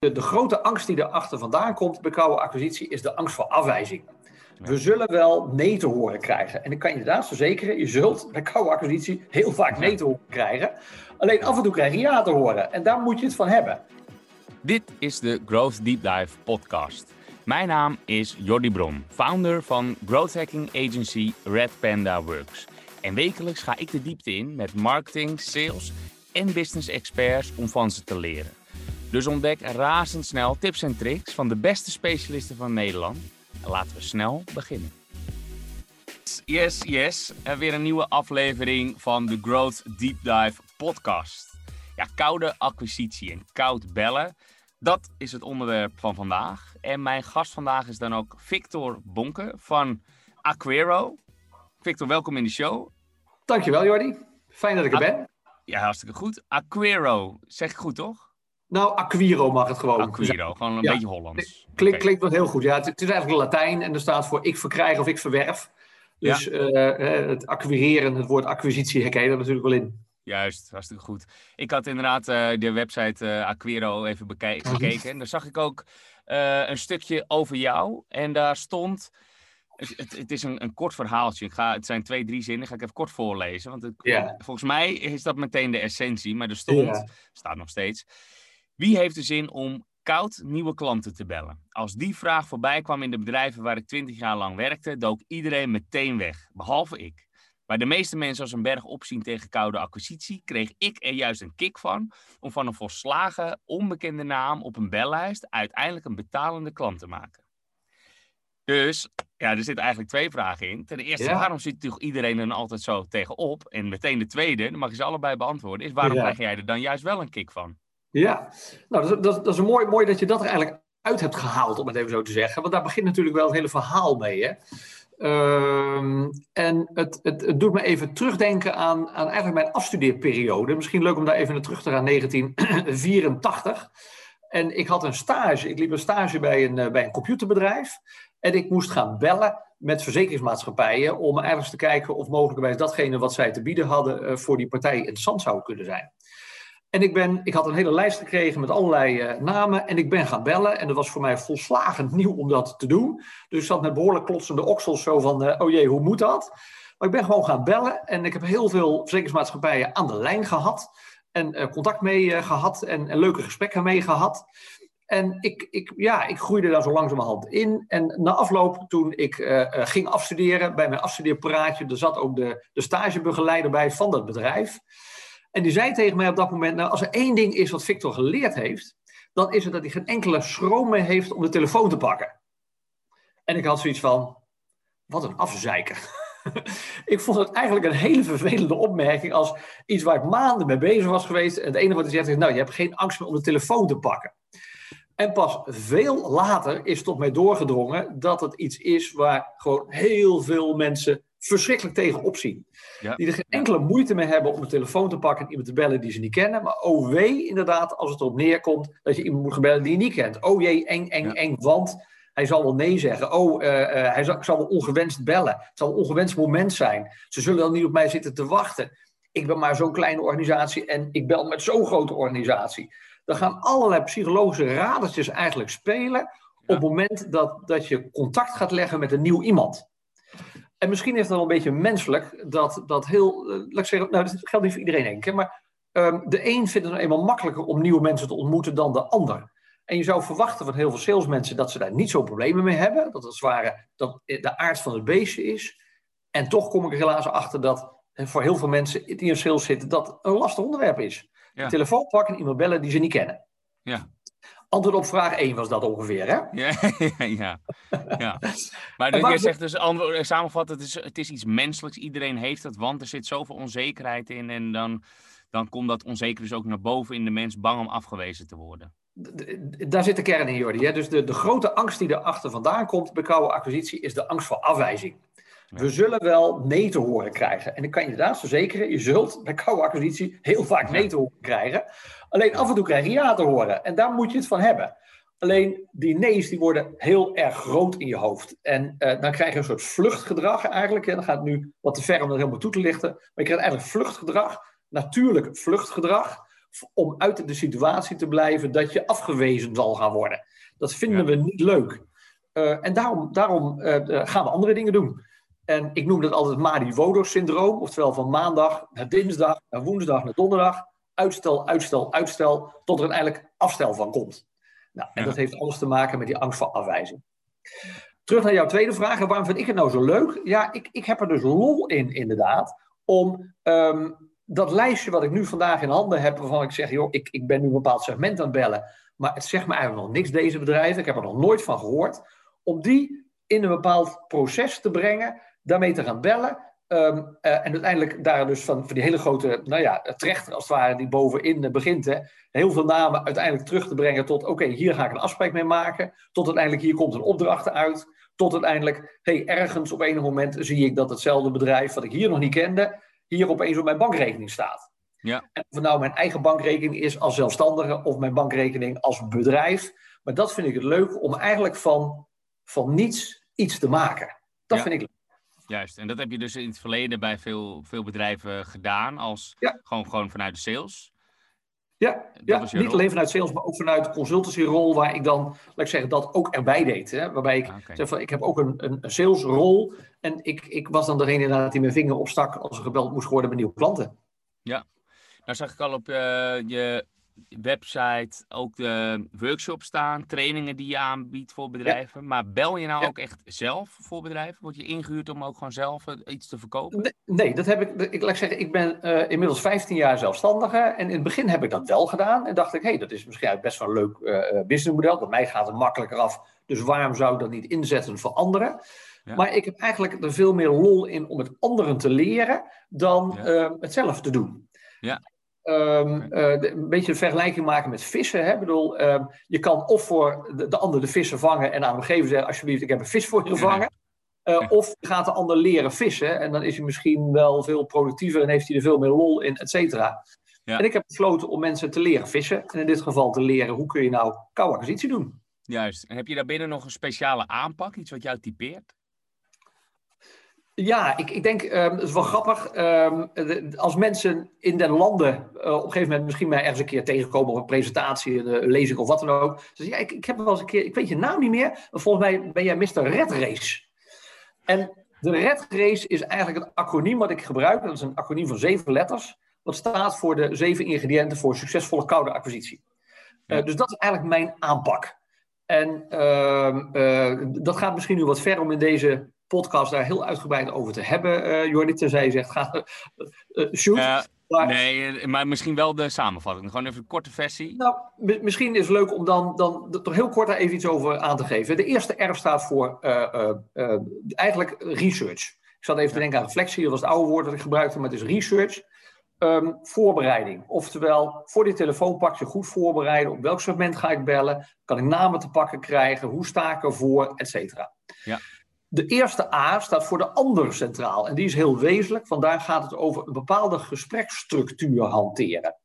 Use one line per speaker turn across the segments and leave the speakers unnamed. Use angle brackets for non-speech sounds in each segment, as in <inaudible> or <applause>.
De, de grote angst die erachter vandaan komt bij koude acquisitie is de angst voor afwijzing. We zullen wel nee te horen krijgen. En ik kan je inderdaad verzekeren, je zult bij koude acquisitie heel vaak nee te horen krijgen. Alleen af en toe krijg je ja te horen. En daar moet je het van hebben.
Dit is de Growth Deep Dive podcast. Mijn naam is Jordi Bron, founder van growth hacking agency Red Panda Works. En wekelijks ga ik de diepte in met marketing, sales en business experts om van ze te leren. Dus ontdek razendsnel tips en tricks van de beste specialisten van Nederland. En laten we snel beginnen. Yes, yes. En weer een nieuwe aflevering van de Growth Deep Dive podcast. Ja, koude acquisitie en koud bellen. Dat is het onderwerp van vandaag. En mijn gast vandaag is dan ook Victor Bonke van Aquero. Victor, welkom in de show.
Dankjewel, Jordi. Fijn dat ik er ben.
Ja, hartstikke goed. Aquero, zeg ik goed toch?
Nou, Aquiro mag het gewoon.
Aquiro, gewoon een beetje Hollands.
Klinkt, klinkt wel heel goed. Ja, het, het, is eigenlijk Latijn en er staat voor ik verkrijg of ik verwerf. Dus ja. uh, het acquireren, het woord acquisitie herken je er natuurlijk wel in.
Juist, hartstikke goed. Ik had inderdaad uh, de website uh, Aquiro even
Mhm.
bekeken. En daar zag ik ook een stukje over jou. En daar stond... Het, het is een, een, kort verhaaltje. Ik ga, het zijn twee, drie zinnen. Ga ik even kort voorlezen. Want het, volgens mij is dat meteen de essentie. Maar er stond, staat nog steeds... Wie heeft de zin om koud nieuwe klanten te bellen? Als die vraag voorbij kwam in de bedrijven waar ik 20 jaar lang werkte, dook iedereen meteen weg, behalve ik. Waar de meeste mensen als een berg opzien tegen koude acquisitie, kreeg ik er juist een kick van om van een volslagen onbekende naam op een bellijst uiteindelijk een betalende klant te maken. Dus ja, er zitten eigenlijk twee vragen in. Ten eerste,
Ja.
waarom zit toch iedereen er altijd zo tegenop? En meteen de tweede, dan mag je ze allebei beantwoorden, is waarom
Ja.
krijg jij er dan juist wel een kick van?
Ja, nou, dat, dat, dat is mooi, mooi dat je dat er eigenlijk uit hebt gehaald, om het even zo te zeggen. Want daar begint natuurlijk wel het hele verhaal mee. Hè? Ehm, en het, het, het doet me even terugdenken aan, aan eigenlijk mijn afstudeerperiode. Misschien leuk om daar even naar terug te gaan, 1984. En ik had een stage, ik liep een stage bij een, eh, bij een computerbedrijf. En ik moest gaan bellen met verzekeringsmaatschappijen om eens te kijken of mogelijkerwijs datgene wat zij te bieden hadden eh, voor die partij interessant zou kunnen zijn. En ik, ben, ik had een hele lijst gekregen met allerlei eh, namen en ik ben gaan bellen. En dat was voor mij volslagen nieuw om dat te doen. Dus ik zat met behoorlijk klotsende oksels zo van, eh, oh jee, hoe moet dat? Maar ik ben gewoon gaan bellen en ik heb heel veel verzekeringsmaatschappijen aan de lijn gehad. En eh, contact mee eh, gehad en, leuke gesprekken mee gehad. En ik, ik, ja, ik groeide daar zo langzamerhand in. En na afloop, toen ik ging afstuderen, bij mijn afstudeerpraatje, er zat ook de, de stagebegeleider bij van dat bedrijf. En die zei tegen mij op dat moment, nou, als er één ding is wat Victor geleerd heeft, dan is het dat hij geen enkele schroom meer heeft om de telefoon te pakken. En ik had zoiets van, wat een afzeiker. <laughs> ik vond het eigenlijk een hele vervelende opmerking als iets waar ik maanden mee bezig was geweest. En het enige wat hij zegt is, nou, je hebt geen angst meer om de telefoon te pakken. En pas veel later is tot mij doorgedrongen dat het iets is waar gewoon heel veel mensen verschrikkelijk tegen opzien.
Ja.
Die er geen enkele moeite mee hebben om de telefoon te pakken en iemand te bellen die ze niet kennen. Maar oh wee, inderdaad, als het erop neerkomt dat je iemand moet gaan bellen die je niet kent. Oh jee, eng, eng,
Ja.
eng, want hij zal wel nee zeggen. Oh, eh, hij zal, zal wel ongewenst bellen. Het zal een ongewenst moment zijn. Ze zullen dan niet op mij zitten te wachten. Ik ben maar zo'n kleine organisatie en ik bel met zo'n grote organisatie. Dan gaan allerlei psychologische radertjes eigenlijk spelen op het moment dat, dat je contact gaat leggen met een nieuw iemand. En misschien is het wel een beetje menselijk dat, dat heel, eh, laat ik zeggen, nou dat geldt niet voor iedereen denk ik, maar ehm, de een vindt het nou eenmaal makkelijker om nieuwe mensen te ontmoeten dan de ander. En je zou verwachten van heel veel salesmensen dat ze daar niet zo problemen mee hebben, dat het zware, dat de aard van het beestje is. En toch kom ik er helaas achter dat voor heel veel mensen die in sales zitten, dat een lastig onderwerp is.
Ja.
Telefoon pakken en iemand bellen die ze niet kennen.
Ja.
Antwoord op vraag 1 was dat ongeveer, hè?
Ja, ja, <laughs> ja. ja. Maar dus, zegt dus, eh, samenvatten, het is, het is iets menselijks. Iedereen heeft het, want er zit zoveel onzekerheid in. En dan, dan komt dat onzeker dus ook naar boven in de mens, bang om afgewezen te worden.
Daar zit de kern in, Jordi. Hè? Dus de, de grote angst die erachter vandaan komt bij koude acquisitie is de angst voor afwijzing. We zullen wel nee te horen krijgen. En ik kan je inderdaad verzekeren, je zult bij koude acquisitie heel vaak nee te horen krijgen. Alleen af en toe krijg je ja te horen. En daar moet je het van hebben. Alleen die nee's die worden heel erg groot in je hoofd. En eh, dan krijg je een soort vluchtgedrag eigenlijk. Hè. Dan gaat het nu wat te ver om dat helemaal toe te lichten. Maar je krijgt eigenlijk vluchtgedrag, natuurlijk vluchtgedrag. om uit de situatie te blijven dat je afgewezen zal gaan worden. Dat vinden we niet leuk. Uh, en daarom, daarom uh, gaan we andere dingen doen. En ik noem dat altijd het Mari-Wodo-syndroom, oftewel van maandag naar dinsdag, naar woensdag, naar donderdag. Uitstel, uitstel, uitstel, tot er uiteindelijk afstel van komt. Nou, en dat heeft alles te maken met die angst voor afwijzing. Terug naar jouw tweede vraag. waarom vind ik het nou zo leuk? Ja, ik, ik heb er dus lol in, inderdaad. Om um, dat lijstje wat ik nu vandaag in handen heb, waarvan ik zeg, joh, ik, ik ben nu een bepaald segment aan het bellen. Maar het zegt me eigenlijk nog niks, deze bedrijven. Ik heb er nog nooit van gehoord. Om die in een bepaald proces te brengen, daarmee te gaan bellen. Um, uh, en uiteindelijk daar dus van, van die hele grote, nou ja, trechter als het ware, die bovenin begint. Hè, heel veel namen uiteindelijk terug te brengen tot, oké, hier ga ik een afspraak mee maken. Tot uiteindelijk, hier komt een opdracht uit. Tot uiteindelijk, hey, ergens op een moment zie ik dat hetzelfde bedrijf, wat ik hier nog niet kende, hier opeens op mijn bankrekening staat. Ja. En of het nou mijn eigen bankrekening is als zelfstandige of mijn bankrekening als bedrijf. Maar dat vind ik het leuk om eigenlijk van, van niets iets te maken. Dat vind ik leuk.
Juist, en dat heb je dus in het verleden bij veel, veel bedrijven gedaan, als gewoon, gewoon vanuit de sales.
Ja, ja niet alleen vanuit sales, maar ook vanuit de consultancyrol, waar ik dan, laat ik zeggen, dat ook erbij deed. Hè? Waarbij ik ah, zeg van, ik heb ook een, een, salesrol en ik, ik was dan degene inderdaad die mijn vinger opstak als er gebeld moest worden met nieuwe klanten.
Ja, nou zag ik al op uh, je website ook de workshops staan, trainingen die je aanbiedt voor bedrijven. Maar bel je nou ook echt zelf voor bedrijven? Word je ingehuurd om ook gewoon zelf eh, iets te verkopen?
Nee, dat heb ik. Ik laat zeggen, ik ben uh, inmiddels 15 jaar zelfstandige. En in het begin heb ik dat wel gedaan. En dacht ik, hé, hey, dat is misschien best wel een leuk uh, businessmodel. Bij mij gaat het makkelijker af. Dus waarom zou ik dat niet inzetten voor anderen? Maar ik heb eigenlijk er veel meer lol in om het anderen te leren dan ja. het zelf te doen. Ja. Um, uh, een beetje een vergelijking maken met vissen. Hè? Ik bedoel, um, je kan of voor de, de, ander de vissen vangen en aan hem geven zeggen: Alsjeblieft, ik heb een vis voor je gevangen. Uh, of je gaat de ander leren vissen en dan is hij misschien wel veel productiever en heeft hij er veel meer lol in, et cetera. Ja. En ik heb besloten om mensen te leren vissen. En in dit geval te leren hoe kun je nou koude acquisitie doen.
Juist. En heb je daarbinnen nog een speciale aanpak, iets wat jou typeert?
Ja, ik, ik denk, um, het is wel grappig, um, als mensen in den landen uh, op een gegeven moment misschien mij ergens een keer tegenkomen op een presentatie, een, een lezing of wat dan ook. Ze ja, ik, ik heb wel eens een keer, ik weet je naam niet meer, maar volgens mij ben jij Mr. Red Race. En de Red Race is eigenlijk het acroniem wat ik gebruik, dat is een acroniem van zeven letters, wat staat voor de zeven ingrediënten voor succesvolle koude acquisitie. Uh, dus dat is eigenlijk mijn aanpak. En uh, dat gaat misschien nu wat ver om in deze podcast daar heel uitgebreid over te hebben, uh, Jordi. Tenzij je zegt, <laughs> ga, uh, shoot.
maar, nee, maar misschien wel de samenvatting. Gewoon even een korte versie.
Nou, misschien is het leuk om dan, dan toch heel kort daar even iets over aan te geven. De eerste R staat voor eigenlijk research. Ik zat even te denken aan reflectie. Dat was het oude woord dat ik gebruikte, maar het is research. Um, voorbereiding. Oftewel, voor die telefoonpakje goed voorbereiden. Op welk segment ga ik bellen? Kan ik namen te pakken krijgen? Hoe sta ik ervoor? Et cetera. Ja. De eerste A staat voor de ander centraal. En die is heel wezenlijk. Vandaar gaat het over een bepaalde gespreksstructuur hanteren.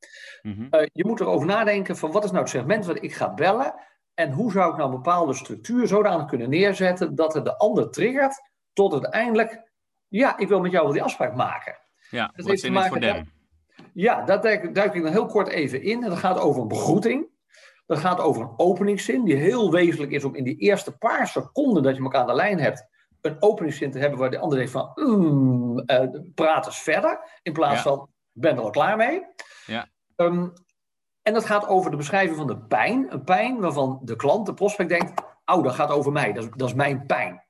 Mm je moet erover nadenken van wat is nou het segment wat ik ga bellen. En hoe zou ik nou een bepaalde structuur zodanig kunnen neerzetten dat het de ander triggert tot uiteindelijk, ja, ik wil met jou wel die afspraak maken.
Ja, dat heeft te maken voor them.
Ja, daar duik, duik ik dan heel kort even in. En dat gaat over een begroeting. Dat gaat over een openingszin die heel wezenlijk is om in die eerste paar seconden dat je elkaar aan de lijn hebt, een openingszin te hebben waar de ander denkt van, mm, uh, praat eens verder, in plaats van, ben er al klaar mee. Ja. Um, en dat gaat over de beschrijving van de pijn. Een pijn waarvan de klant, de prospect denkt, oh, dat gaat over mij, dat is, dat is mijn pijn.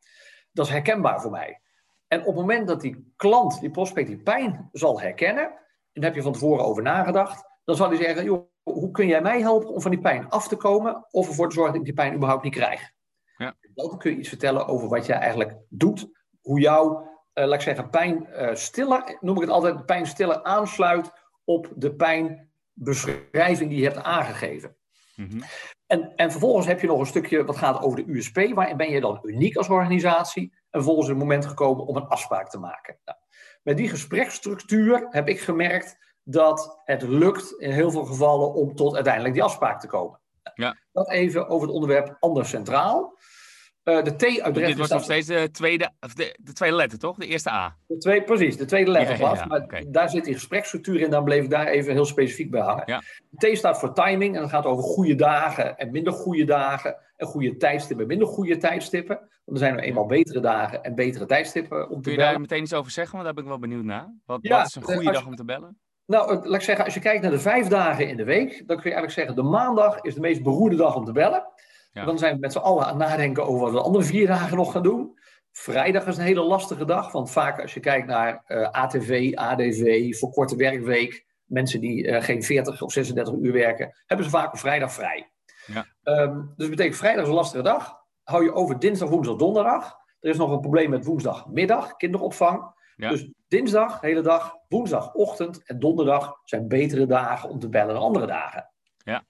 Dat is herkenbaar voor mij. En op het moment dat die klant, die prospect, die pijn zal herkennen, en daar heb je van tevoren over nagedacht, dan zal hij zeggen, joh, hoe kun jij mij helpen om van die pijn af te komen, of ervoor te zorgen dat ik die pijn überhaupt niet krijg? Dan kun je iets vertellen over wat jij eigenlijk doet. Hoe jouw, uh, laat ik zeggen, pijn uh, stiller, noem ik het altijd, pijn stiller aansluit op de pijnbeschrijving die je hebt aangegeven. Mm en, en vervolgens heb je nog een stukje wat gaat over de USP. Waarin ben je dan uniek als organisatie? En vervolgens is het moment gekomen om een afspraak te maken. Nou, met die gespreksstructuur heb ik gemerkt dat het lukt in heel veel gevallen om tot uiteindelijk die afspraak te komen. Ja. Dat even over het onderwerp anders centraal. Uh, de T uit
Dit was nog steeds de tweede, de, de, tweede letter, toch? De eerste A.
De twee, precies, de tweede letter ja, ja, maar daar zit die gespreksstructuur in, dan bleef ik daar even heel specifiek bij hangen. De T staat voor timing en dat gaat over goede dagen en minder goede dagen. En goede tijdstippen, minder goede tijdstippen. Want er zijn er eenmaal betere dagen en betere tijdstippen om te
Kun je
bellen.
daar meteen iets over zeggen? Want daar ben ik wel benieuwd naar. Wat, wat is een goede dag om te bellen?
Nou, laat ik zeggen, als je kijkt naar de vijf dagen in de week, dan kun je eigenlijk zeggen, de maandag is de meest beroerde dag om te bellen. Ja. Dan zijn we met z'n allen aan het nadenken over wat we de andere vier dagen nog gaan doen. Vrijdag is een hele lastige dag, want vaak als je kijkt naar uh, ATV, ADV, voor korte werkweek, mensen die uh, geen 40 of 36 uur werken, hebben ze vaak op vrijdag vrij. Ja. Um, dus dat betekent vrijdag is een lastige dag. Hou je over dinsdag, woensdag, donderdag. Er is nog een probleem met woensdagmiddag, kinderopvang. Ja. Dus dinsdag, hele dag, woensdagochtend en donderdag zijn betere dagen om te bellen dan andere dagen.
Ja.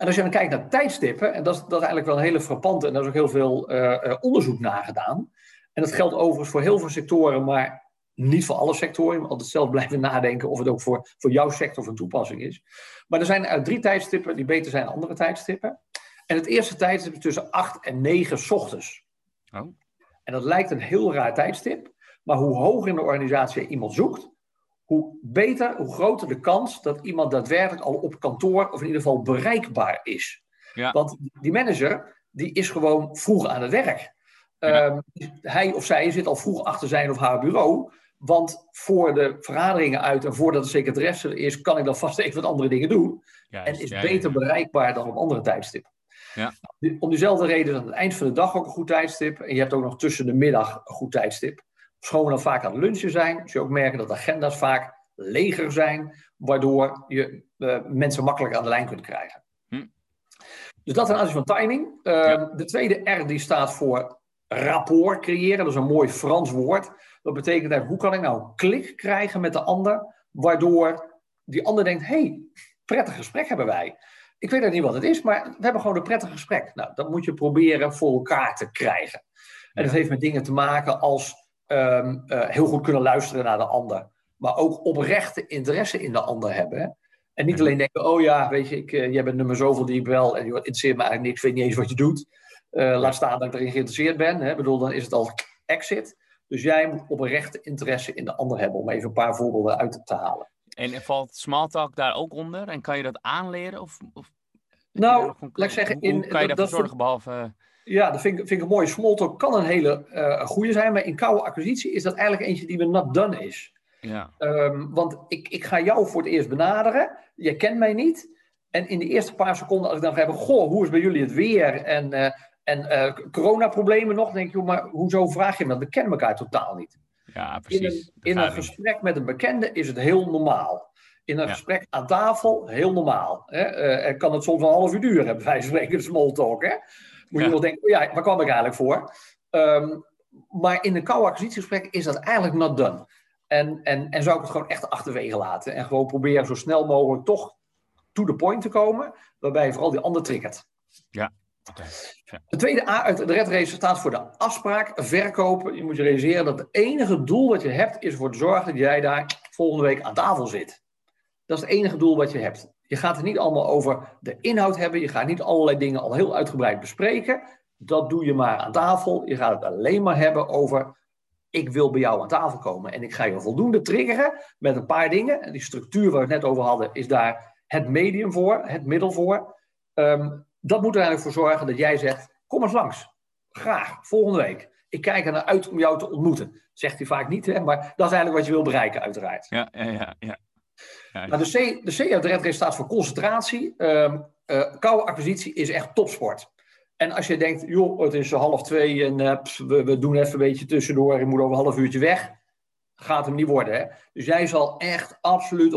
En als je dan kijkt naar tijdstippen, en dat is, dat is eigenlijk wel een hele frappante, en daar is ook heel veel uh, onderzoek naar gedaan. En dat geldt overigens voor heel veel sectoren, maar niet voor alle sectoren. Je moet altijd zelf blijven <laughs> nadenken of het ook voor, voor jouw sector van toepassing is. Maar er zijn uit drie tijdstippen die beter zijn dan andere tijdstippen. En het eerste tijdstip is tussen 8 en 9 s ochtends.
Oh.
En dat lijkt een heel raar tijdstip. Maar hoe hoger in de organisatie iemand zoekt, hoe beter, hoe groter de kans dat iemand daadwerkelijk al op kantoor of in ieder geval bereikbaar is.
Ja.
Want die manager, die is gewoon vroeg aan het werk. Ja. Um, hij of zij zit al vroeg achter zijn of haar bureau. Want voor de vergaderingen uit en voordat de secretaresse er is, kan ik dan <laughs> vast even wat andere dingen doen. En is beter bereikbaar dan op andere tijdstippen.
Ja.
Om diezelfde reden is aan het eind van de dag ook een goed tijdstip. En je hebt ook nog tussen de middag een goed tijdstip. Schoon we dan vaak aan het lunchen zijn, zul je ook merken dat agenda's vaak leger zijn, waardoor je uh, mensen makkelijk aan de lijn kunt krijgen.
Hm.
Dus dat ten aanzien van timing. Uh,
Ja.
De tweede R die staat voor rapport creëren. Dat is een mooi Frans woord. Dat betekent eigenlijk, hoe kan ik nou een klik krijgen met de ander, waardoor die ander denkt, hey, prettig gesprek hebben wij. Ik weet niet wat het is, maar we hebben gewoon een prettig gesprek. Nou, dat moet je proberen voor elkaar te krijgen. En dat heeft met dingen te maken als um, uh, heel goed kunnen luisteren naar de ander. Maar ook oprechte interesse in de ander hebben. Hè? En niet alleen denken, oh ja, weet je, ik, uh, jij bent nummer zoveel die ik wel. En je interesseert me eigenlijk niks, ik weet niet eens wat je doet. Uh, laat staan dat ik erin geïnteresseerd ben. Hè? Ik bedoel, dan is het al exit. Dus jij moet oprechte interesse in de ander hebben. Om even een paar voorbeelden uit te halen.
En valt Smalltalk daar ook onder? En kan je dat aanleren? Of, of
nou, laat ik zeggen...
Hoe kan je daarvoor zorgen, behalve...
Ja, dat vind ik, vind ik mooi. Smalltalk kan een hele uh, goede zijn, maar in koude acquisitie is dat eigenlijk eentje die we not done is.
Ja.
Um, want ik, ik ga jou voor het eerst benaderen. Jij kent mij niet. En in de eerste paar seconden, als ik dan ga hebben, goh, hoe is bij jullie het weer? En, uh, en uh, coronaproblemen nog, denk je, maar hoezo vraag je me dat? We kennen elkaar totaal niet.
Ja, precies.
In een, in een gesprek met een bekende is het heel normaal. In een ja. gesprek aan tafel, heel normaal. Hè? er kan het soms een half uur duren, wijze van spreken, small talk. Hè? Moet je wel denken, oh ja, waar kwam ik eigenlijk voor? Um, maar in een koude acquisitiegesprek is dat eigenlijk not done. En, en, en zou ik het gewoon echt achterwege laten. En gewoon proberen zo snel mogelijk toch to the point te komen. Waarbij je vooral die ander triggert.
Ja. Okay.
ja. De tweede A uit de red race staat voor de afspraak, verkopen. Je moet je realiseren dat het enige doel wat je hebt is ervoor te zorgen dat jij daar volgende week aan tafel zit. Dat is het enige doel wat je hebt. Je gaat het niet allemaal over de inhoud hebben. Je gaat niet allerlei dingen al heel uitgebreid bespreken. Dat doe je maar aan tafel. Je gaat het alleen maar hebben over. Ik wil bij jou aan tafel komen. En ik ga je voldoende triggeren met een paar dingen. En die structuur waar we het net over hadden, is daar het medium voor, het middel voor. Um, dat moet er eigenlijk voor zorgen dat jij zegt: Kom eens langs. Graag, volgende week. Ik kijk er naar uit om jou te ontmoeten. Zegt hij vaak niet, hè? maar dat is eigenlijk wat je wil bereiken, uiteraard.
Ja, ja, ja. ja.
Nou, de, C, de uit de red staat voor concentratie. Um, uh, koude acquisitie is echt topsport. En als je denkt, joh, het is half twee en pss, we, we, doen even een beetje tussendoor, ik moet over een half uurtje weg, gaat hem niet worden. Hè? Dus jij zal echt absoluut 120%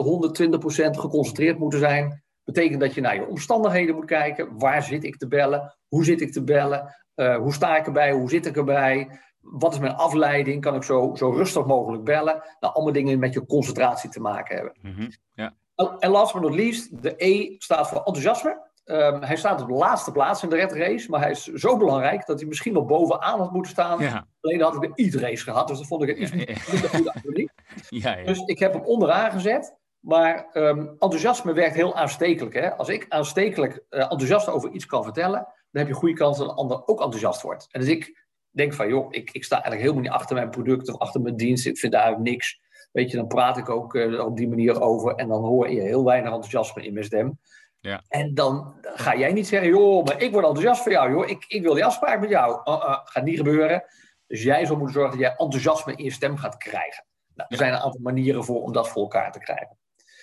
geconcentreerd moeten zijn. Betekent dat je naar je omstandigheden moet kijken. Waar zit ik te bellen? Hoe zit ik te bellen? Uh, hoe sta ik erbij? Hoe zit ik erbij? Wat is mijn afleiding? Kan ik zo, zo rustig mogelijk bellen? Nou, allemaal dingen met je concentratie te maken hebben.
Mm-hmm, ja.
En last but not least, de E staat voor enthousiasme. Um, hij staat op de laatste plaats in de red race, maar hij is zo belangrijk dat hij misschien wel bovenaan had moeten staan.
Ja.
Alleen had ik de e-race gehad, dus dat vond ik een iets minder. <laughs>
Ja, ja.
Dus ik heb hem onderaan gezet. Maar um, enthousiasme werkt heel aanstekelijk. Hè? Als ik aanstekelijk uh, enthousiast over iets kan vertellen, dan heb je goede kans dat een ander ook enthousiast wordt. En dus ik denk van, joh, ik, ik sta eigenlijk helemaal niet achter mijn product of achter mijn dienst. Ik vind daar niks. Weet je, dan praat ik ook uh, op die manier over en dan hoor je heel weinig enthousiasme in mijn stem.
Ja.
En dan ga jij niet zeggen, joh, maar ik word enthousiast van jou, joh. Ik, ik wil die afspraak met jou. Uh, uh, gaat niet gebeuren. Dus jij zal moeten zorgen dat jij enthousiasme in je stem gaat krijgen. Nou, er zijn een aantal manieren voor om dat voor elkaar te krijgen.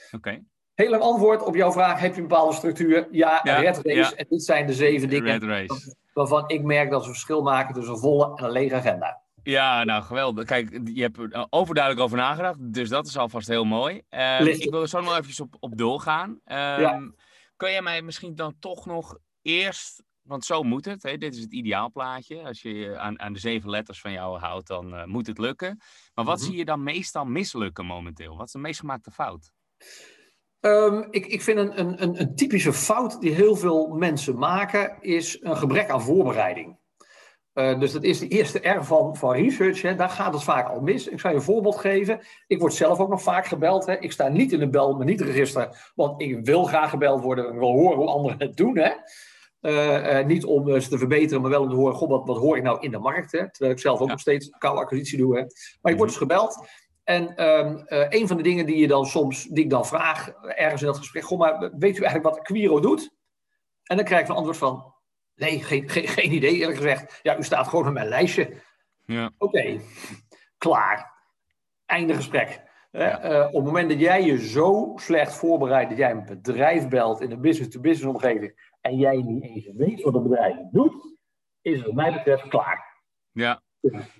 Oké. Okay.
Heel antwoord op jouw vraag. Heb je een bepaalde structuur? Ja, ja red race. En dit zijn de zeven dingen waarvan ik merk dat ze verschil maken tussen een volle en een lege agenda.
Ja, nou geweldig. Kijk, je hebt er overduidelijk over nagedacht, dus dat is alvast heel mooi. Uh, ik wil er zo nog even op, op doorgaan. Um, ja. Kun jij mij misschien dan toch nog eerst, want zo moet het, hè? dit is het ideaalplaatje. Als je aan, aan de zeven letters van jou houdt, dan uh, moet het lukken. Maar wat mm -hmm. zie je dan meestal mislukken momenteel? Wat is de meest gemaakte fout?
Um, ik, ik vind een, een, een typische fout die heel veel mensen maken, is een gebrek aan voorbereiding. Uh, dus dat is de eerste R van, van research. Hè. Daar gaat het vaak al mis. Ik zal je een voorbeeld geven. Ik word zelf ook nog vaak gebeld. Hè. Ik sta niet in een bel, maar niet register. Want ik wil graag gebeld worden. Ik wil horen hoe anderen het doen. Hè. Uh, uh, niet om ze te verbeteren, maar wel om te horen: God, wat, wat hoor ik nou in de markt? Hè? Terwijl ik zelf ook ja. nog steeds koude acquisitie doe. Hè? Maar ik word dus gebeld. En um, een van de dingen die je dan soms, die ik dan vraag ergens in dat gesprek: Goh, maar weet u eigenlijk wat Quiro doet? En dan krijg ik een antwoord van: Nee, geen, geen, geen idee eerlijk gezegd. Ja, u staat gewoon op mijn lijstje.
Ja.
Oké, okay. klaar. Einde gesprek. Ja. Uh, op het moment dat jij je zo slecht voorbereidt dat jij een bedrijf belt in een business-to-business omgeving en jij niet eens weet wat het bedrijf doet, is het wat mij betreft klaar.
Ja,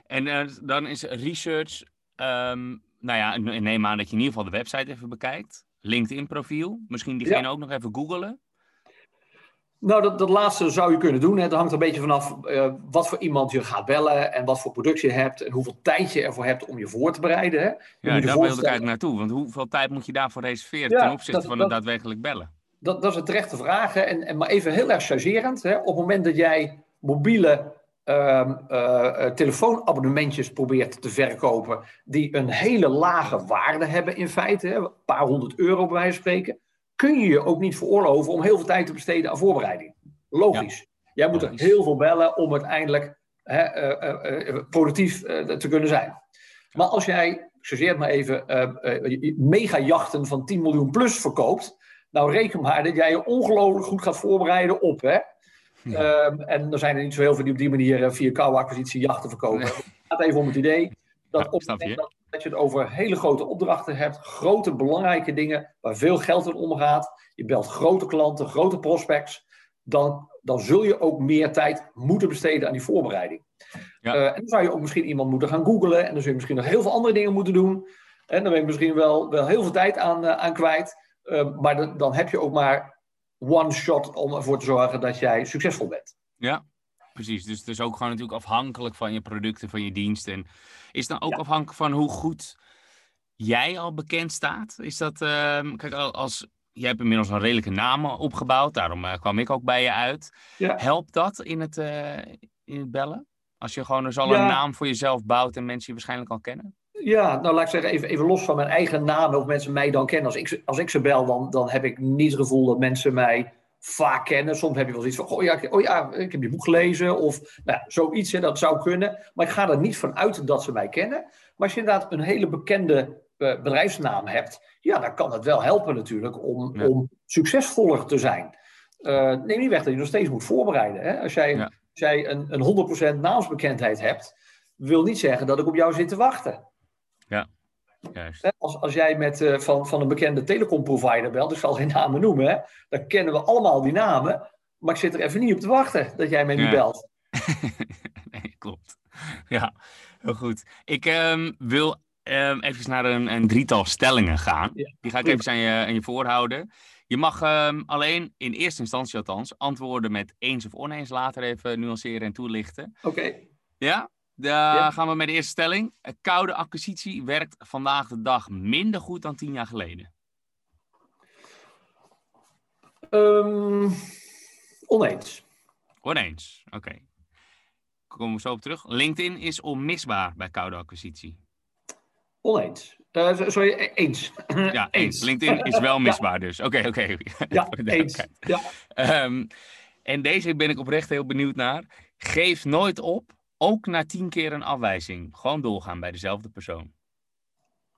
en uh, dan is research, um, nou ja, neem aan dat je in ieder geval de website even bekijkt. LinkedIn profiel, misschien diegene ja. ook nog even googelen.
Nou, dat, dat laatste zou je kunnen doen. Het hangt een beetje vanaf uh, wat voor iemand je gaat bellen en wat voor product je hebt en hoeveel tijd je ervoor hebt om je voor te bereiden. Hè.
Ja, daar wil ik eigenlijk naartoe. Want hoeveel tijd moet je daarvoor reserveren ja, ten opzichte dat, van het daadwerkelijk bellen?
Dat, dat is een terechte vraag. Hè. En, en maar even heel erg chargerend. Hè. Op het moment dat jij mobiele uh, uh, telefoonabonnementjes probeert te verkopen die een hele lage waarde hebben in feite, hè, een paar honderd euro bij wijze van spreken, kun je je ook niet veroorloven om heel veel tijd te besteden aan voorbereiding. Logisch. Ja. Jij moet er heel veel bellen om uiteindelijk hè, uh, uh, productief te kunnen zijn. Maar als jij, ik maar even, megajachten van 10 miljoen plus verkoopt, nou reken maar dat jij je ongelooflijk goed gaat voorbereiden op. Hè? Ja. Um, en er zijn er niet zo heel veel die op die manier via koude acquisitie jachten verkopen. Nee. Het gaat even om het idee dat
ja,
op
het moment
dat dat je het over hele grote opdrachten hebt, grote belangrijke dingen waar veel geld in omgaat. Je belt grote klanten, grote prospects. Dan, dan zul je ook meer tijd moeten besteden aan die voorbereiding. Ja. Uh, en dan zou je ook misschien iemand moeten gaan googlen. En dan zul je misschien nog heel veel andere dingen moeten doen. En dan ben je misschien wel, wel heel veel tijd aan, uh, aan kwijt. Uh, maar de, dan heb je ook maar one shot om ervoor te zorgen dat jij succesvol bent.
Ja, precies. Dus het is ook gewoon natuurlijk afhankelijk van je producten, van je diensten. En is het dan ook ja. afhankelijk van hoe goed jij al bekend staat? Is dat, uh, kijk, als jij hebt inmiddels een redelijke naam opgebouwd, daarom uh, kwam ik ook bij je uit.
Ja.
Helpt dat in het, uh, in het bellen? Als je gewoon dus al ja. een naam voor jezelf bouwt en mensen je waarschijnlijk al kennen?
Ja, nou laat ik zeggen, even, even los van mijn eigen naam, of mensen mij dan kennen. Als ik, als ik ze bel, dan, dan heb ik niet het gevoel dat mensen mij vaak kennen. Soms heb je wel iets van, oh ja, oh ja, ik heb je boek gelezen of nou, zoiets, hè, dat zou kunnen. Maar ik ga er niet van uit dat ze mij kennen. Maar als je inderdaad een hele bekende uh, bedrijfsnaam hebt, ja, dan kan het wel helpen natuurlijk om, ja. om succesvoller te zijn. Uh, neem niet weg dat je nog steeds moet voorbereiden. Hè? Als jij, ja. als jij een, een 100% naamsbekendheid hebt, wil niet zeggen dat ik op jou zit te wachten.
Ja.
Juist. Als, als jij met, uh, van, van een bekende telecomprovider belt, dus ik zal geen namen noemen, hè, dan kennen we allemaal die namen. Maar ik zit er even niet op te wachten dat jij mij nu belt. <laughs>
nee, klopt. Ja, heel goed. Ik um, wil um, even naar een, een, drietal stellingen gaan. Ja, die ga ik even aan je, aan je voorhouden. Je mag um, alleen, in eerste instantie althans, antwoorden met eens of oneens. Later even nuanceren en toelichten.
Oké. Okay.
Ja? Daar ja. gaan we met de eerste stelling. Koude acquisitie werkt vandaag de dag minder goed dan tien jaar geleden.
Um, oneens.
Oneens, oké. Okay. Komen we zo op terug. LinkedIn is onmisbaar bij koude acquisitie.
Oneens. Uh, sorry, e-, eens. <clears throat>
Ja, eens. LinkedIn is wel <laughs> misbaar ja. dus. Oké, okay, oké.
Okay. Ja, <laughs> eens. Ja.
Um, En deze ben ik oprecht heel benieuwd naar. Geef nooit op, ook na tien keer een afwijzing. Gewoon doorgaan bij dezelfde persoon.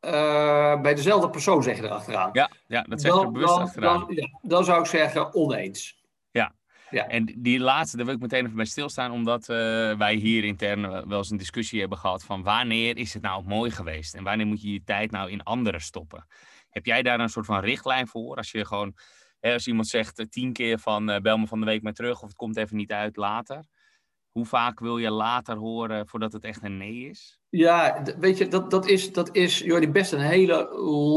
Uh, bij dezelfde persoon zeg je erachteraan.
Ja, ja dat zeg je er bewust
dan,
achteraan.
Dan, ja, dan zou ik zeggen oneens.
Ja.
Ja.
En die laatste, daar wil ik meteen even bij stilstaan, omdat uh, wij hier intern wel eens een discussie hebben gehad van wanneer is het nou mooi geweest en wanneer moet je je tijd nou in anderen stoppen. Heb jij daar een soort van richtlijn voor? Als je gewoon, hè, als iemand zegt uh, tien keer van uh, bel me van de week maar terug of het komt even niet uit later. Hoe vaak wil je later horen voordat het echt een nee is?
Ja, weet je, dat, dat is, dat is Jordi, best een hele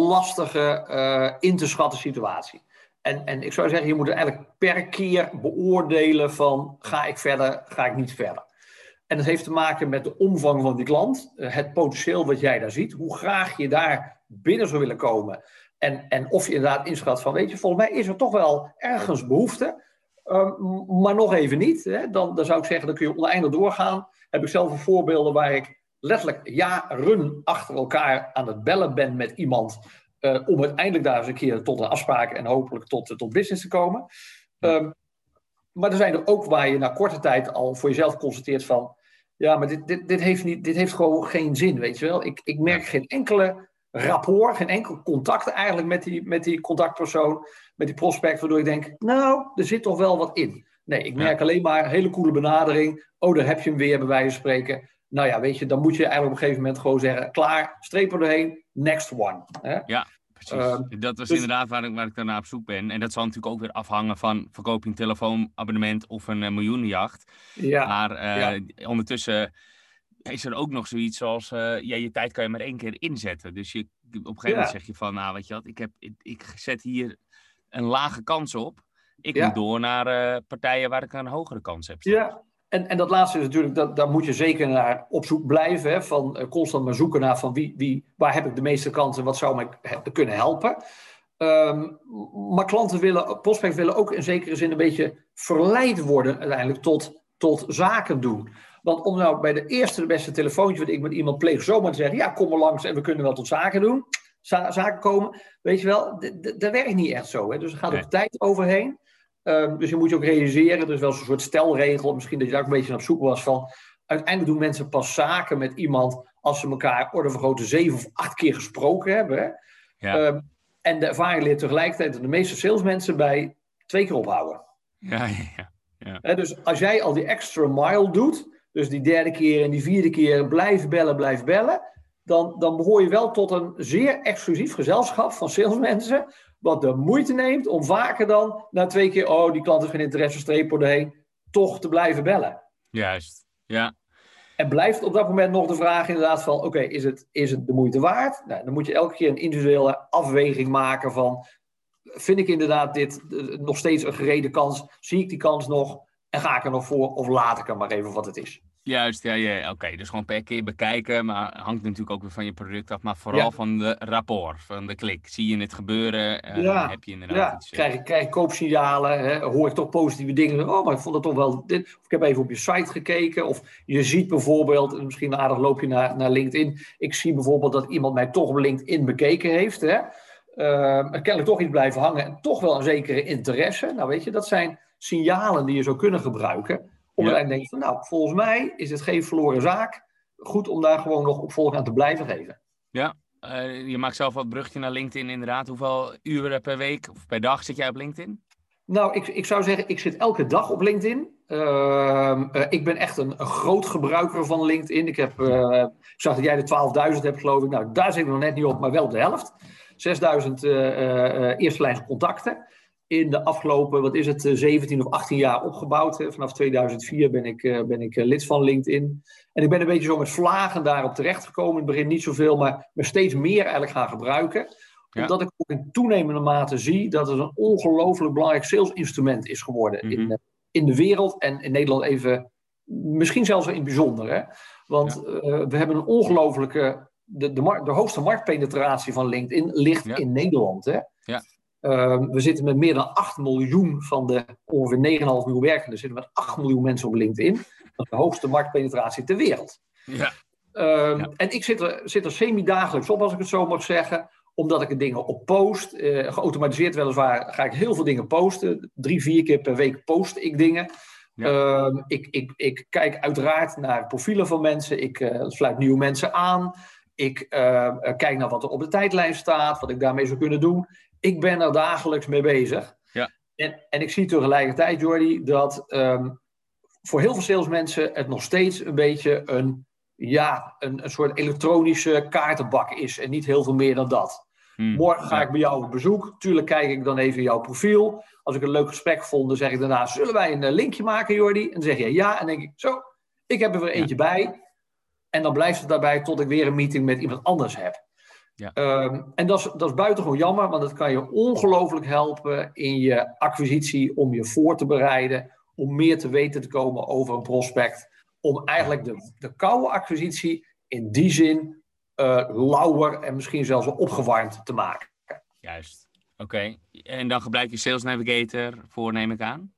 lastige uh, in te schatten situatie. En, en ik zou zeggen, je moet het eigenlijk per keer beoordelen van ga ik verder, ga ik niet verder. En dat heeft te maken met de omvang van die klant, het potentieel wat jij daar ziet, hoe graag je daar binnen zou willen komen. En, en of je inderdaad inschat van, weet je, volgens mij is er toch wel ergens behoefte, um, maar nog even niet. Hè? Dan, dan zou ik zeggen, dan kun je oneindig doorgaan. Heb ik zelf een voorbeelden waar ik letterlijk jaren achter elkaar aan het bellen ben met iemand. Uh, om uiteindelijk daar eens een keer tot een afspraak en hopelijk tot, tot business te komen. Um, maar er zijn er ook waar je na korte tijd al voor jezelf constateert van... Ja, maar dit, dit, dit, heeft, niet, dit heeft gewoon geen zin, weet je wel. Ik, ik merk geen enkele rapport, geen enkel contact eigenlijk met die, met die contactpersoon, met die prospect, waardoor ik denk, nou, er zit toch wel wat in. Nee, ik merk ja. alleen maar een hele coole benadering. Oh, daar heb je hem weer, bij wijze van spreken. Nou ja, weet je, dan moet je eigenlijk op een gegeven moment gewoon zeggen, klaar, streep er doorheen, next one. Hè?
Ja, precies. Uh, dat was dus, inderdaad waar ik, waar ik daarna op zoek ben. En dat zal natuurlijk ook weer afhangen van verkoop je een telefoonabonnement of een uh, miljoenenjacht.
Ja,
maar uh, ja. ondertussen is er ook nog zoiets als, uh, ja, je tijd kan je maar één keer inzetten. Dus je, op een gegeven moment zeg je van, nou weet je wat, ik, heb, ik, ik zet hier een lage kans op. Ik ja. moet door naar uh, partijen waar ik een hogere kans heb.
Staan. Ja, en, en dat laatste is natuurlijk, dat, daar moet je zeker naar op zoek blijven. Hè, van uh, constant maar zoeken naar van wie, wie, waar heb ik de meeste kansen, wat zou mij he, kunnen helpen. Um, maar klanten willen, prospects willen ook in zekere zin een beetje verleid worden uiteindelijk tot, tot zaken doen. Want om nou bij de eerste de beste telefoontje wat ik met iemand pleeg zomaar te zeggen, ja kom maar langs en we kunnen wel tot zaken doen, za zaken komen, weet je wel, dat werkt niet echt zo. Hè? Dus er gaat nee. ook tijd overheen. Um, dus je moet je ook realiseren, er is wel een soort stelregel, misschien dat je daar ook een beetje naar op zoek was van, uiteindelijk doen mensen pas zaken met iemand als ze elkaar orde van grootte zeven of acht keer gesproken hebben. Hè?
Ja.
Um, en de ervaring leert tegelijkertijd dat de meeste salesmensen bij twee keer ophouden.
Ja, ja, ja.
Dus als jij al die extra mile doet, dus die derde keer en die vierde keer blijven bellen, blijven bellen, dan, dan behoor je wel tot een zeer exclusief gezelschap van salesmensen, wat de moeite neemt om vaker dan na twee keer, oh, die klant heeft geen interesse, streep erheen, toch te blijven bellen.
Juist, ja.
En blijft op dat moment nog de vraag inderdaad van, oké, okay, is, het, is het de moeite waard? Nou, dan moet je elke keer een individuele afweging maken van, vind ik inderdaad dit nog steeds een gereden kans? Zie ik die kans nog? En ga ik er nog voor of laat ik er maar even wat het is?
Juist, ja, ja oké. Okay. Dus gewoon per keer bekijken, maar hangt natuurlijk ook weer van je product af. Maar vooral ja. van de rapport, van de klik. Zie je het gebeuren? Uh,
ja.
Heb je inderdaad
ja.
iets... Uh...
Krijg, krijg koopsignalen? Hè? Hoor ik toch positieve dingen? Oh, maar ik vond het toch wel dit. Of ik heb even op je site gekeken. Of je ziet bijvoorbeeld, misschien aardig loop je naar, naar LinkedIn. Ik zie bijvoorbeeld dat iemand mij toch op LinkedIn bekeken heeft. Hè? Uh, kennelijk toch iets blijven hangen. En toch wel een zekere interesse. Nou weet je, dat zijn signalen die je zou kunnen gebruiken om ja. denk je van, nou, volgens mij is het geen verloren zaak. Goed om daar gewoon nog opvolg aan te blijven geven.
Ja, uh, je maakt zelf wat brugje naar LinkedIn inderdaad. Hoeveel uren per week of per dag zit jij op LinkedIn?
Nou, ik, ik zou zeggen, ik zit elke dag op LinkedIn. Uh, uh, ik ben echt een, een, groot gebruiker van LinkedIn. Ik, heb, uh, ik zag dat jij de 12.000 hebt, geloof ik. Nou, daar zit ik nog net niet op, maar wel op de helft. 6.000 eerste lijns contacten in de afgelopen, wat is het, 17 of 18 jaar opgebouwd. Hè. Vanaf 2004 ben ik, uh, ben ik lid van LinkedIn. En ik ben een beetje zo met vlagen daarop terechtgekomen. In het begin niet zoveel, maar me steeds meer eigenlijk gaan gebruiken. Ja. Omdat ik ook in toenemende mate zie dat het een ongelooflijk belangrijk salesinstrument is geworden
Mhm.
mm -hmm. in, in de wereld. En in Nederland even, misschien zelfs in het bijzonder. Hè. Want ja. uh, we hebben een ongelooflijke, de, de, de, hoogste marktpenetratie van LinkedIn ligt ja. in Nederland. Hè.
Ja.
Uh, we zitten met meer dan 8 miljoen van de ongeveer 9,5 miljoen werkenden. zitten met 8 miljoen mensen op LinkedIn. Dat is de hoogste marktpenetratie ter wereld.
Ja.
Uh, ja. En ik zit er, zit er semi-dagelijks op, als ik het zo mag zeggen. omdat ik er dingen op post. Uh, geautomatiseerd weliswaar ga ik heel veel dingen posten. Drie, vier keer per week post ik dingen. Ehm, ik, ik, ik kijk uiteraard naar profielen van mensen. Ik uh, sluit nieuwe mensen aan. Ik uh, kijk naar wat er op de tijdlijn staat, wat ik daarmee zou kunnen doen. Ik ben er dagelijks mee bezig.
Ja.
En, en ik zie tegelijkertijd, Jordi, dat um, voor heel veel salesmensen het nog steeds een beetje een, ja, een, een soort elektronische kaartenbak is. En niet heel veel meer dan dat. Hmm. Morgen ga ik bij jou op bezoek. Tuurlijk kijk ik dan even jouw profiel. Als ik een leuk gesprek vond, dan zeg ik daarna: Zullen wij een linkje maken, Jordi? En dan zeg je ja. En dan denk ik: Zo, ik heb er weer eentje bij. En dan blijft het daarbij tot ik weer een meeting met iemand anders heb. Ja. Um, en dat is, dat is buitengewoon jammer, want dat kan je ongelooflijk helpen in je acquisitie om je voor te bereiden, om meer te weten te komen over een prospect, om eigenlijk de, de koude acquisitie in die zin uh, lauwer en misschien zelfs opgewarmd te maken.
Juist, oké. En dan gebruik je Sales Navigator voor, neem ik aan?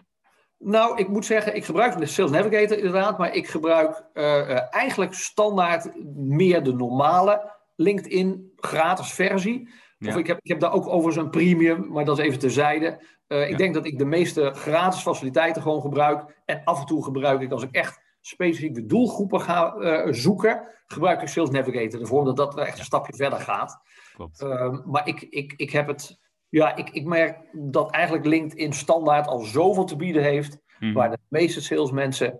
Nou, ik moet zeggen, ik gebruik de Sales Navigator inderdaad, maar ik gebruik uh, uh, eigenlijk standaard meer de normale LinkedIn gratis versie. Ja. Of ik heb, ik heb daar ook overigens een premium, maar dat is even terzijde. Uh, ik ja. denk dat ik de meeste gratis faciliteiten gewoon gebruik. En af en toe gebruik ik, als ik echt specifiek de doelgroepen ga uh, zoeken, gebruik ik Sales Navigator ervoor, omdat dat echt een stapje verder gaat.
Klopt.
Uh, maar ik, ik, ik heb het, ja, ik, ik merk dat eigenlijk LinkedIn standaard al zoveel te bieden heeft, mm. waar de meeste salesmensen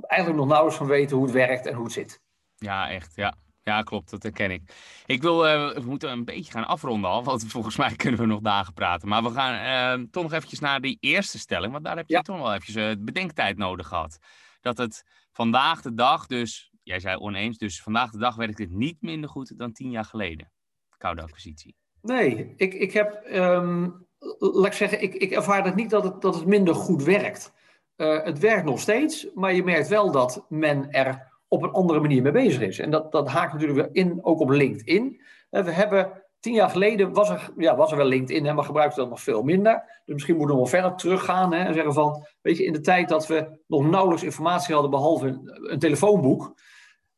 eigenlijk nog nauwelijks van weten hoe het werkt en hoe het zit.
Ja, echt, ja. Ja, klopt, dat herken ik. Ik wil, uh, we moeten een beetje gaan afronden al, want <laughs> volgens mij kunnen we nog dagen praten. Maar we gaan uh, toch nog eventjes naar die eerste stelling, want daar heb je ja. toch wel eventjes uh, bedenktijd nodig gehad. Dat het vandaag de dag dus, jij zei oneens, dus vandaag de dag werkt het niet minder goed dan tien jaar geleden. Koude acquisitie.
Nee, ik, ik heb, um, laat ik zeggen, ik, ik ervaar het niet dat het, dat het minder goed werkt. het werkt nog steeds, maar je merkt wel dat men er op een andere manier mee bezig is. En dat, dat haakt natuurlijk weer in, ook op LinkedIn. We hebben tien jaar geleden was er, ja, was er wel LinkedIn, hè, maar gebruikten dat nog veel minder. Dus misschien moeten we nog verder teruggaan hè, en zeggen van, weet je, in de tijd dat we nog nauwelijks informatie hadden behalve een, een telefoonboek,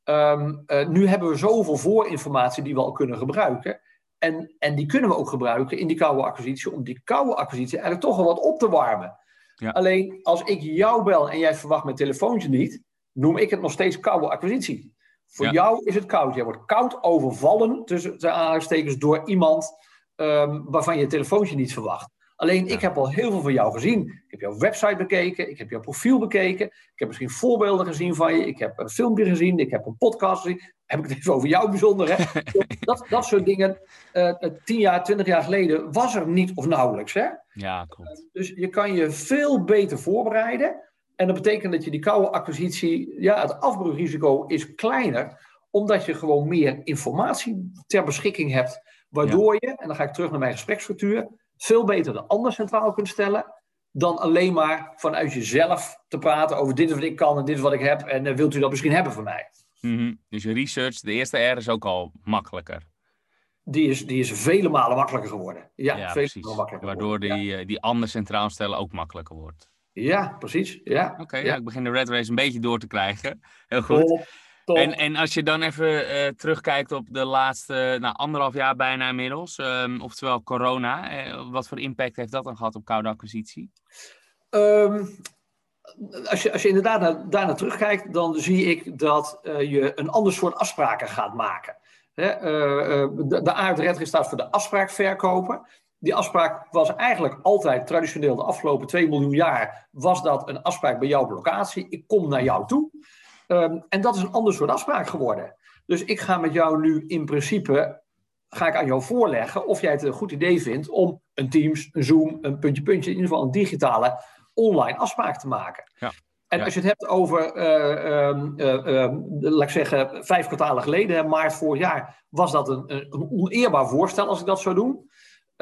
um, uh, nu hebben we zoveel voorinformatie die we al kunnen gebruiken. En, en die kunnen we ook gebruiken in die koude acquisitie, om die koude acquisitie eigenlijk toch wel wat op te warmen. Ja. Alleen als ik jou bel en jij verwacht mijn telefoontje niet, noem ik het nog steeds koude acquisitie. Voor ja. jou is het koud. Jij wordt koud overvallen, tussen de aanhalingstekens, door iemand um, waarvan je het telefoontje niet verwacht. Alleen, ja. ik heb al heel veel van jou gezien. Ik heb jouw website bekeken, ik heb jouw profiel bekeken, ik heb misschien voorbeelden gezien van je, ik heb een filmpje gezien, ik heb een podcast gezien. Heb ik het even over jou bijzonder, hè? <laughs> dat, dat soort dingen, uh, tien jaar, twintig jaar geleden, was er niet of nauwelijks, hè?
Ja, klopt.
Dus je kan je veel beter voorbereiden. En dat betekent dat je die koude acquisitie, ja, het afbreukrisico is kleiner, omdat je gewoon meer informatie ter beschikking hebt, waardoor ja. je, en dan ga ik terug naar mijn gespreksstructuur, veel beter de ander centraal kunt stellen, dan alleen maar vanuit jezelf te praten over dit is wat ik kan en dit is wat ik heb en uh, wilt u dat misschien hebben van mij.
Mm -hmm. Dus je research, de eerste R is ook al makkelijker.
Die is, die is vele malen makkelijker geworden. Ja,
ja
vele
precies. Makkelijker Waardoor die, ja. die ander centraal stellen ook makkelijker wordt.
Ja, precies. Ja.
Oké, okay, ja. ja. ik begin de red race een beetje door te krijgen. <laughs> Heel goed. Top, top. En, en als je dan even uh, terugkijkt op de laatste nou, anderhalf jaar bijna inmiddels, um, oftewel corona, uh, wat voor impact heeft dat dan gehad op koude acquisitie?
Um, als, je, als je inderdaad naar, terugkijkt, dan zie ik dat uh, je een ander soort afspraken gaat maken. Hè, de, de aardredder staat voor de afspraakverkoper die afspraak was eigenlijk altijd traditioneel de afgelopen 2 miljoen jaar. Was dat een afspraak bij jouw locatie? Ik kom naar jou toe. Um, en dat is een ander soort afspraak geworden. Dus ik ga met jou nu in principe. Ga ik aan jou voorleggen of jij het een goed idee vindt om een Teams, een Zoom, een puntje, puntje, in ieder geval een digitale online afspraak te maken.
Ja.
En
ja.
als je het hebt over, uh, laat ik zeggen, vijf kwartalen geleden, maart vorig jaar, was dat een, een oneerbaar voorstel als ik dat zou doen.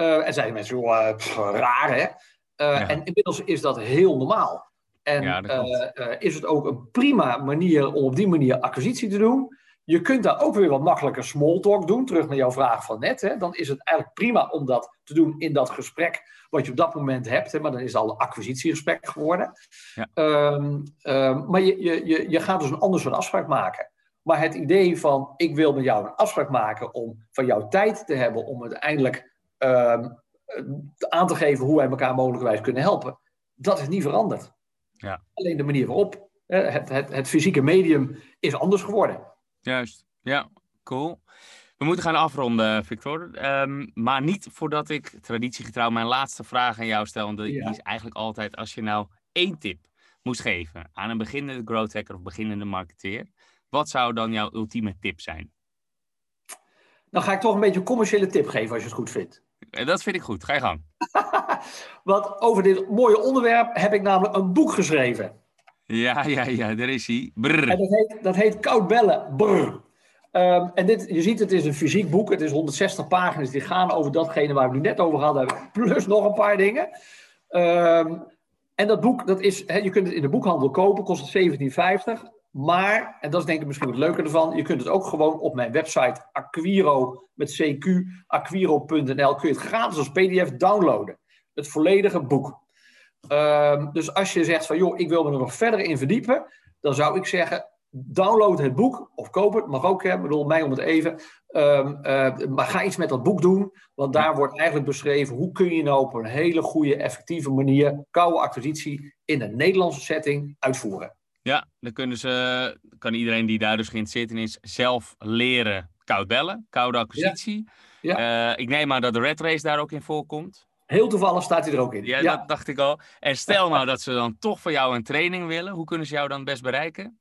Uh, en zeiden mensen, joh, pff, raar hè. Ja. En inmiddels is dat heel normaal. En ja, is het ook een prima manier om op die manier acquisitie te doen. Je kunt daar ook weer wat makkelijker small talk doen. Terug naar jouw vraag van net. Hè. Dan is het eigenlijk prima om dat te doen in dat gesprek wat je op dat moment hebt. Hè. Maar dan is het al een acquisitiegesprek geworden. Ja. Um, um, maar je, je, je gaat dus een ander soort afspraak maken. Maar het idee van ik wil met jou een afspraak maken om van jouw tijd te hebben om uiteindelijk aan te geven hoe wij elkaar mogelijkerwijs kunnen helpen, dat is niet veranderd. Ja. Alleen de manier waarop. Het, het, het fysieke medium is anders geworden.
Juist, ja, cool. We moeten gaan afronden, Victor. Ehm, maar niet voordat ik traditiegetrouw mijn laatste vraag aan jou stel. En die is eigenlijk altijd, als je nou één tip moest geven aan een beginnende growth hacker of beginnende marketeer, wat zou dan jouw ultieme tip zijn?
Dan ga ik toch een beetje een commerciële tip geven als je het goed vindt.
Eh, dat vind ik goed. Ga je gang. <laughs>
Want over dit mooie onderwerp heb ik namelijk een boek geschreven.
Ja, ja, ja, daar is hij.
Brrr. En dat heet, dat heet Koud Bellen. Brrr. Um, en dit, je ziet, het is een fysiek boek. Het is 160 pagina's die gaan over datgene waar we nu net over hadden. <laughs> Plus nog een paar dingen. Um, en dat boek, dat is, he, je kunt het in de boekhandel kopen, kost het 17,50. Maar, en dat is denk ik misschien het leuke ervan, je kunt het ook gewoon op mijn website Aquiro met CQ, aquiro.nl, kun je het gratis als PDF downloaden. Het volledige boek. Um, dus als je zegt van joh, ik wil me er nog verder in verdiepen, dan zou ik zeggen, download het boek of koop het, mag ook, hè, bedoel, mij om het even. Um, uh, maar ga iets met dat boek doen, want daar wordt eigenlijk beschreven hoe kun je nou op een hele goede, effectieve manier koude acquisitie in een Nederlandse setting uitvoeren.
Ja, dan kunnen ze, kan iedereen die daar dus geïnteresseerd in is, zelf leren koud bellen, koude acquisitie. Ja. Uh, ik neem aan dat de Red Race daar ook in voorkomt.
Heel toevallig staat hij er ook in.
Ja, ja, dat dacht ik al. En stel nou dat ze dan toch van jou een training willen, hoe kunnen ze jou dan best bereiken?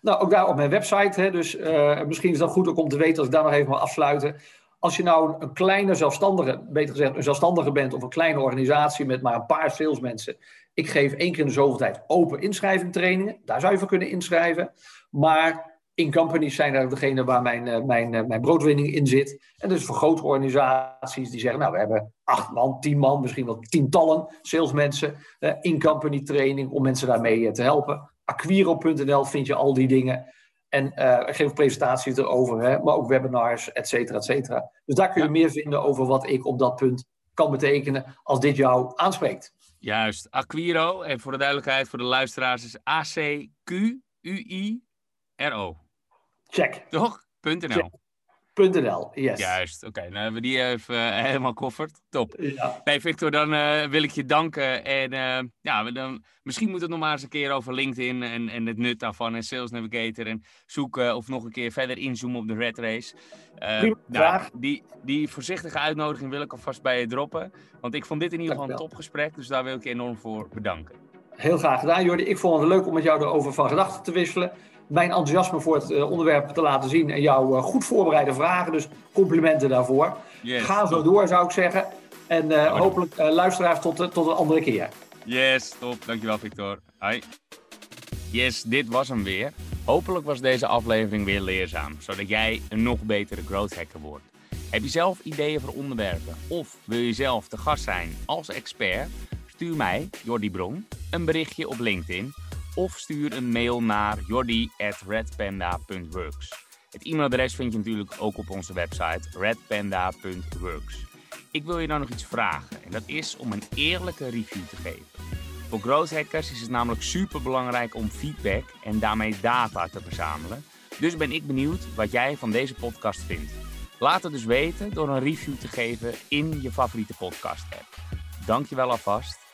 Nou, ook daar op mijn website. Hè, dus uh, misschien is dat goed ook om te weten, als ik daar nog even mag afsluiten. Als je nou een, kleine zelfstandige, beter gezegd een zelfstandige bent of een kleine organisatie met maar een paar salesmensen. Ik geef één keer in de zoveel tijd open inschrijving trainingen. Daar zou je voor kunnen inschrijven. Maar in companies zijn er degene waar mijn, eh, mijn, eh, mijn broodwinning in zit. En dus voor grote organisaties die zeggen, nou we hebben acht man, tien man, misschien wel tientallen salesmensen. in company training om mensen daarmee te helpen. Aquiro.nl vind je al die dingen. En uh, ik geef presentaties erover, hè, maar ook webinars, et cetera, et cetera. Dus daar kun je meer vinden over wat ik op dat punt kan betekenen als dit jou aanspreekt.
Juist, Aquiro, en voor de duidelijkheid voor de luisteraars, is A-C-Q-U-I-R-O.
Check.
Toch? .nl.
.nl, yes.
Juist, oké. Okay, hebben we die even uh, helemaal kofferd. Top. Ja. Nee, Victor, dan uh, wil ik je danken. En uh, ja, dan, misschien moet het nog maar eens een keer over LinkedIn en, en het nut daarvan en Sales Navigator. En zoeken of nog een keer verder inzoomen op de Red Race. nou, die, die voorzichtige uitnodiging wil ik alvast bij je droppen. Want ik vond dit in ieder geval een topgesprek. Dus daar wil ik je enorm voor bedanken.
Heel graag gedaan, Jordi. Ik vond het leuk om met jou erover van gedachten te wisselen mijn enthousiasme voor het uh, onderwerp te laten zien en jouw uh, goed voorbereide vragen. Dus complimenten daarvoor. Yes, Ga zo door, zou ik zeggen. En uh, hopelijk luisteraars tot, tot een andere keer.
Yes, top. Dankjewel, Victor. Hi. Yes, dit was hem weer. Hopelijk was deze aflevering weer leerzaam, zodat jij een nog betere growth hacker wordt. Heb je zelf ideeën voor onderwerpen of wil je zelf te gast zijn als expert? Stuur mij, Jordi Bron, een berichtje op LinkedIn of stuur een mail naar jordi.redpanda.works. Het e-mailadres vind je natuurlijk ook op onze website redpanda.works. Ik wil je dan nog iets vragen en dat is om een eerlijke review te geven. Voor growth hackers is het namelijk super belangrijk om feedback en daarmee data te verzamelen. Dus ben ik benieuwd wat jij van deze podcast vindt. Laat het dus weten door een review te geven in je favoriete podcast app. Dankjewel alvast